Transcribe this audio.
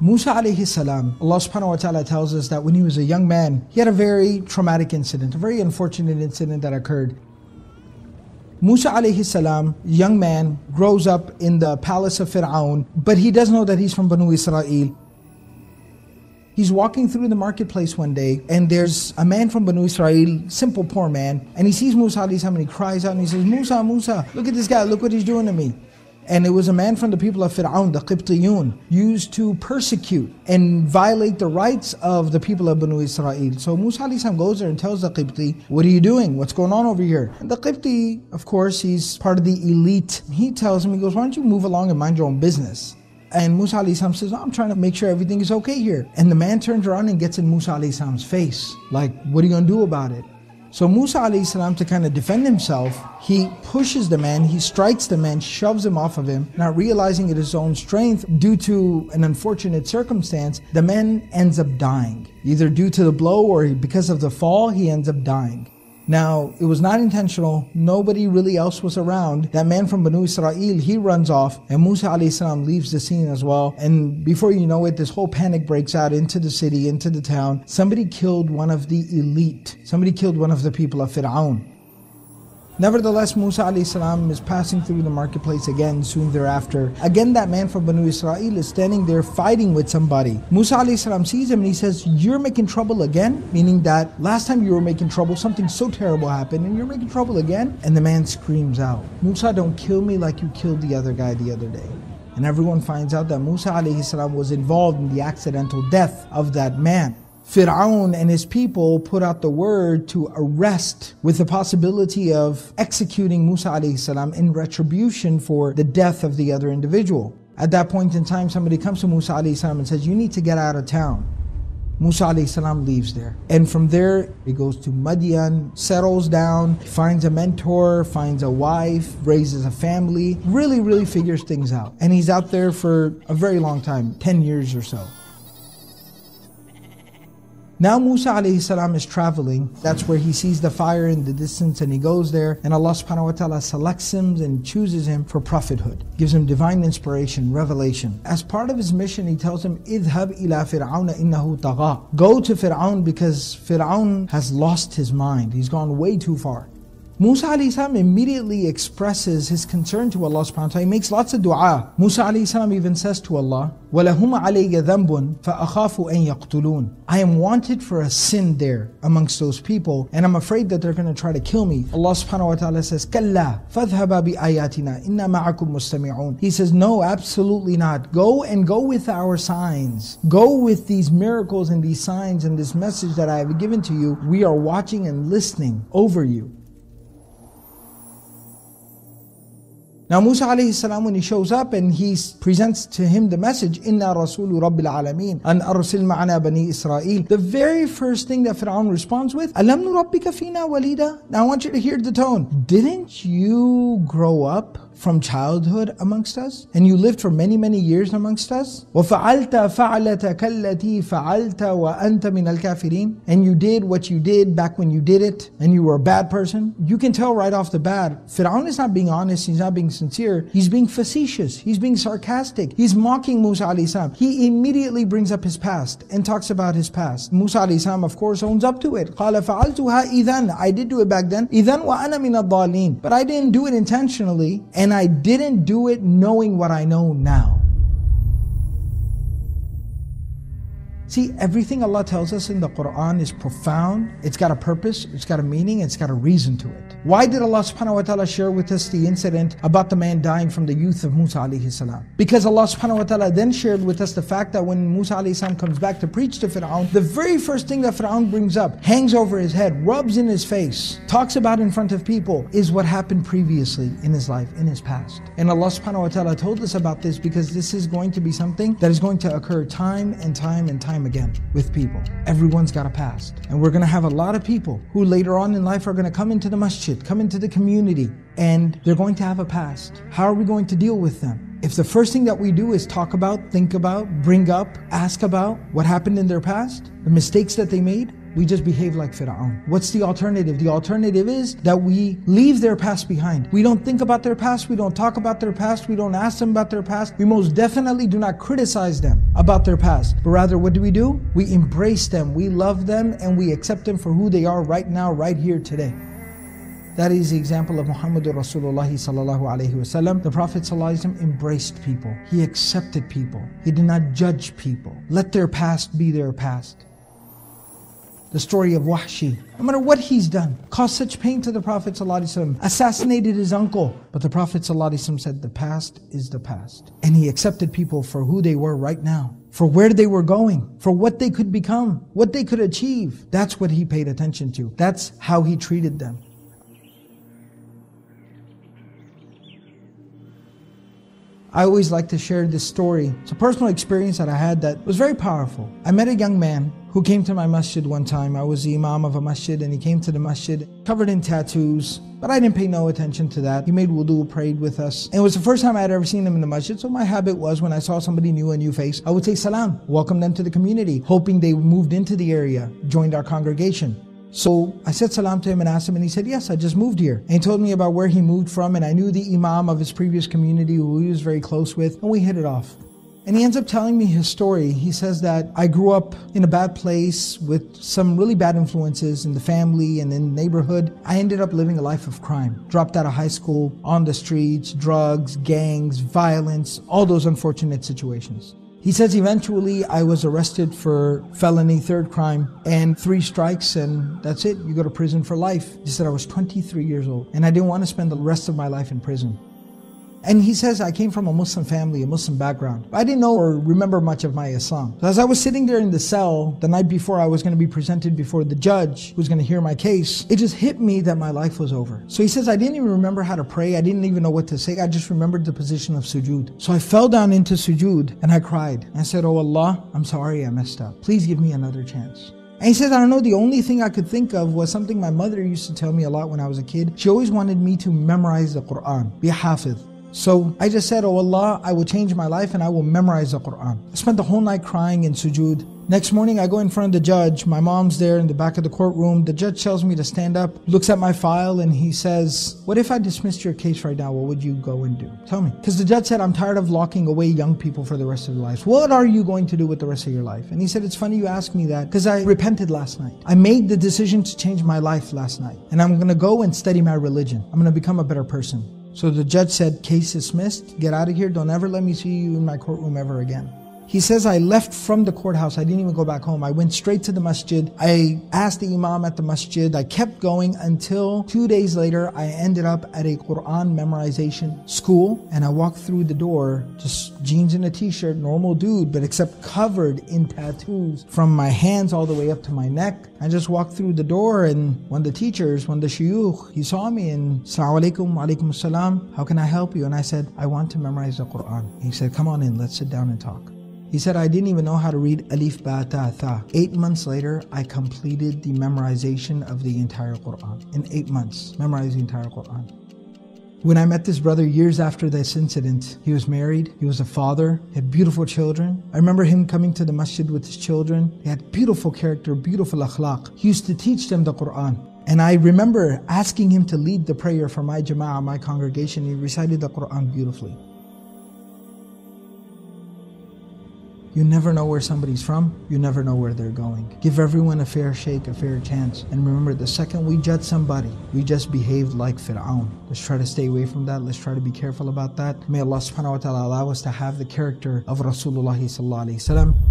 Musa alayhi salam, Allah subhanahu wa ta'ala tells us that when he was a young man, he had a very traumatic incident, a very unfortunate incident that occurred. Musa alayhi salam, young man, grows up in the palace of Fir'aun, but he does know that he's from Banu Israel. He's walking through the marketplace one day, and there's a man from Banu Israel, simple poor man, and he sees Musa alayhi salam and he cries out and he says, Musa, Musa, look at this guy, look what he's doing to me. And it was a man from the people of Fir'aun, the Qibtiyun, used to persecute and violate the rights of the people of Banu Israel. So Musa goes there and tells the Qibti, What are you doing? What's going on over here? And the Qibti, of course, he's part of the elite. He tells him, He goes, Why don't you move along and mind your own business? And Musa says, I'm trying to make sure everything is okay here. And the man turns around and gets in Musa face. Like, what are you going to do about it? So Musa salam to kind of defend himself, he pushes the man, he strikes the man, shoves him off of him, not realizing it is his own strength due to an unfortunate circumstance, the man ends up dying. Either due to the blow or because of the fall, he ends up dying. Now, it was not intentional. Nobody really else was around. That man from Banu Israel, he runs off and Musa salam leaves the scene as well. And before you know it, this whole panic breaks out into the city, into the town. Somebody killed one of the elite. Somebody killed one of the people of Fir'aun. Nevertheless, Musa salam is passing through the marketplace again soon thereafter. Again, that man from Banu Israel is standing there fighting with somebody. Musa salam sees him and he says, You're making trouble again? Meaning that last time you were making trouble, something so terrible happened and you're making trouble again? And the man screams out, Musa, don't kill me like you killed the other guy the other day. And everyone finds out that Musa salam was involved in the accidental death of that man. Fir'aun and his people put out the word to arrest with the possibility of executing Musa alayhi salam in retribution for the death of the other individual. At that point in time, somebody comes to Musa alayhi salam and says, You need to get out of town. Musa alayhi salam leaves there. And from there, he goes to Madian, settles down, finds a mentor, finds a wife, raises a family, really, really figures things out. And he's out there for a very long time 10 years or so. Now Musa alayhi salam is traveling. That's where he sees the fire in the distance and he goes there. And Allah subhanahu wa ta'ala selects him and chooses him for prophethood. Gives him divine inspiration, revelation. As part of his mission, he tells him, Idhab ila fir'auna innahu tagha. Go to Fir'aun because Fir'aun has lost his mind. He's gone way too far. Musa salam immediately expresses his concern to Allah subhanahu wa ta'ala. He makes lots of dua. Musa salam even says to Allah, وَلَهُمْ عَلَيَّ ذَنْبٌ فَأَخَافُ أَن يَقْتُلُونَ I am wanted for a sin there amongst those people, and I'm afraid that they're going to try to kill me. Allah subhanahu wa ta'ala says, كَلَّا فَاذْهَبَا بِآيَاتِنَا إِنَّا مَعَكُمْ مُسْتَمِعُونَ He says, no, absolutely not. Go and go with our signs. Go with these miracles and these signs and this message that I have given to you. We are watching and listening over you. Now Musa alayhi salam when he shows up and he presents to him the message, Inna Rasulu Rabbil Alameen, an arsil ma'ana bani Israel. The very first thing that Fir'aun responds with, Alam nurabbika fina walida? Now I want you to hear the tone. Didn't you grow up from childhood amongst us, and you lived for many, many years amongst us. وَفَعَلْتَ فَعْلَتَكَ الَّتِي فَعَلْتَ وَأَنْتَ مِنَ الْكَافِرِينَ And you did what you did back when you did it, and you were a bad person. You can tell right off the bat, Fir'aun is not being honest, he's not being sincere, he's being facetious, he's being sarcastic, he's mocking Musa alayhi salam. He immediately brings up his past and talks about his past. Musa alayhi salam, of course, owns up to it. قَالَ فَعَلْتُهَا إِذَنْ I did do it back then. إِذَنْ وَأَنَا مِنَ الضَّالِينَ But I didn't do it intentionally, and and I didn't do it knowing what I know now. See, everything Allah tells us in the Quran is profound. It's got a purpose, it's got a meaning, it's got a reason to it. Why did Allah subhanahu wa ta'ala share with us the incident about the man dying from the youth of Musa alayhi salam? Because Allah subhanahu wa ta'ala then shared with us the fact that when Musa alayhi salam comes back to preach to Fir'aun, the very first thing that Fir'aun brings up, hangs over his head, rubs in his face, talks about in front of people, is what happened previously in his life, in his past. And Allah subhanahu wa ta'ala told us about this because this is going to be something that is going to occur time and time and time again with people. Everyone's got a past. And we're going to have a lot of people who later on in life are going to come into the masjid, come into the community, and they're going to have a past. How are we going to deal with them? If the first thing that we do is talk about, think about, bring up, ask about what happened in their past, the mistakes that they made, We just behave like Fir'aun. What's the alternative? The alternative is that we leave their past behind. We don't think about their past, we don't talk about their past, we don't ask them about their past. We most definitely do not criticize them about their past. But rather, what do we do? We embrace them, we love them, and we accept them for who they are right now, right here today. That is the example of Muhammadur Rasulullah sallallahu alaihi wasallam. The Prophet sallallahu embraced people. He accepted people. He did not judge people. Let their past be their past. The story of Wahshi, no matter what he's done, caused such pain to the Prophet assassinated his uncle. But the Prophet said, The past is the past. And he accepted people for who they were right now, for where they were going, for what they could become, what they could achieve. That's what he paid attention to. That's how he treated them. I always like to share this story. It's a personal experience that I had that was very powerful. I met a young man who came to my masjid one time. I was the imam of a masjid and he came to the masjid covered in tattoos, but I didn't pay no attention to that. He made wudu, prayed with us. And it was the first time I had ever seen him in the masjid, so my habit was when I saw somebody new, a new face, I would say salam, welcome them to the community, hoping they moved into the area, joined our congregation. So I said salam to him and asked him, and he said, Yes, I just moved here. And he told me about where he moved from, and I knew the Imam of his previous community who he was very close with, and we hit it off. And he ends up telling me his story. He says that I grew up in a bad place with some really bad influences in the family and in the neighborhood. I ended up living a life of crime. Dropped out of high school, on the streets, drugs, gangs, violence, all those unfortunate situations. He says eventually I was arrested for felony third crime and three strikes and that's it. You go to prison for life. He said I was 23 years old and I didn't want to spend the rest of my life in prison. And he says, I came from a Muslim family, a Muslim background. I didn't know or remember much of my Islam. So as I was sitting there in the cell the night before I was going to be presented before the judge who's going to hear my case, it just hit me that my life was over. So he says, I didn't even remember how to pray. I didn't even know what to say. I just remembered the position of sujood. So I fell down into sujood and I cried. I said, Oh Allah, I'm sorry I messed up. Please give me another chance. And he says, I don't know, the only thing I could think of was something my mother used to tell me a lot when I was a kid. She always wanted me to memorize the Quran, be hafiz. So I just said, Oh Allah, I will change my life and I will memorize the Quran. I spent the whole night crying in sujood. Next morning, I go in front of the judge. My mom's there in the back of the courtroom. The judge tells me to stand up, looks at my file, and he says, What if I dismissed your case right now? What would you go and do? Tell me. Because the judge said, I'm tired of locking away young people for the rest of their lives. What are you going to do with the rest of your life? And he said, It's funny you ask me that because I repented last night. I made the decision to change my life last night. And I'm going to go and study my religion. I'm going to become a better person. So the judge said, Case dismissed. Get out of here. Don't ever let me see you in my courtroom ever again. He says, I left from the courthouse. I didn't even go back home. I went straight to the masjid. I asked the imam at the masjid. I kept going until two days later, I ended up at a Quran memorization school. And I walked through the door, just jeans and a t-shirt, normal dude, but except covered in tattoos from my hands all the way up to my neck. I just walked through the door and one of the teachers, one of the shuyukh, he saw me and Assalamu alaikum, alaikum how can I help you? And I said, I want to memorize the Quran. He said, come on in, let's sit down and talk. He said, I didn't even know how to read Alif Ba Ta Tha. Eight months later, I completed the memorization of the entire Quran. In eight months, memorized the entire Quran. When I met this brother years after this incident, he was married, he was a father, he had beautiful children. I remember him coming to the masjid with his children. He had beautiful character, beautiful akhlaq. He used to teach them the Quran. And I remember asking him to lead the prayer for my jama'ah, my congregation. He recited the Quran beautifully. You never know where somebody's from. You never know where they're going. Give everyone a fair shake, a fair chance. And remember, the second we judge somebody, we just behaved like Fir'aun. Let's try to stay away from that. Let's try to be careful about that. May Allah subhanahu wa ta'ala allow us to have the character of Rasulullah sallallahu alayhi wa sallam.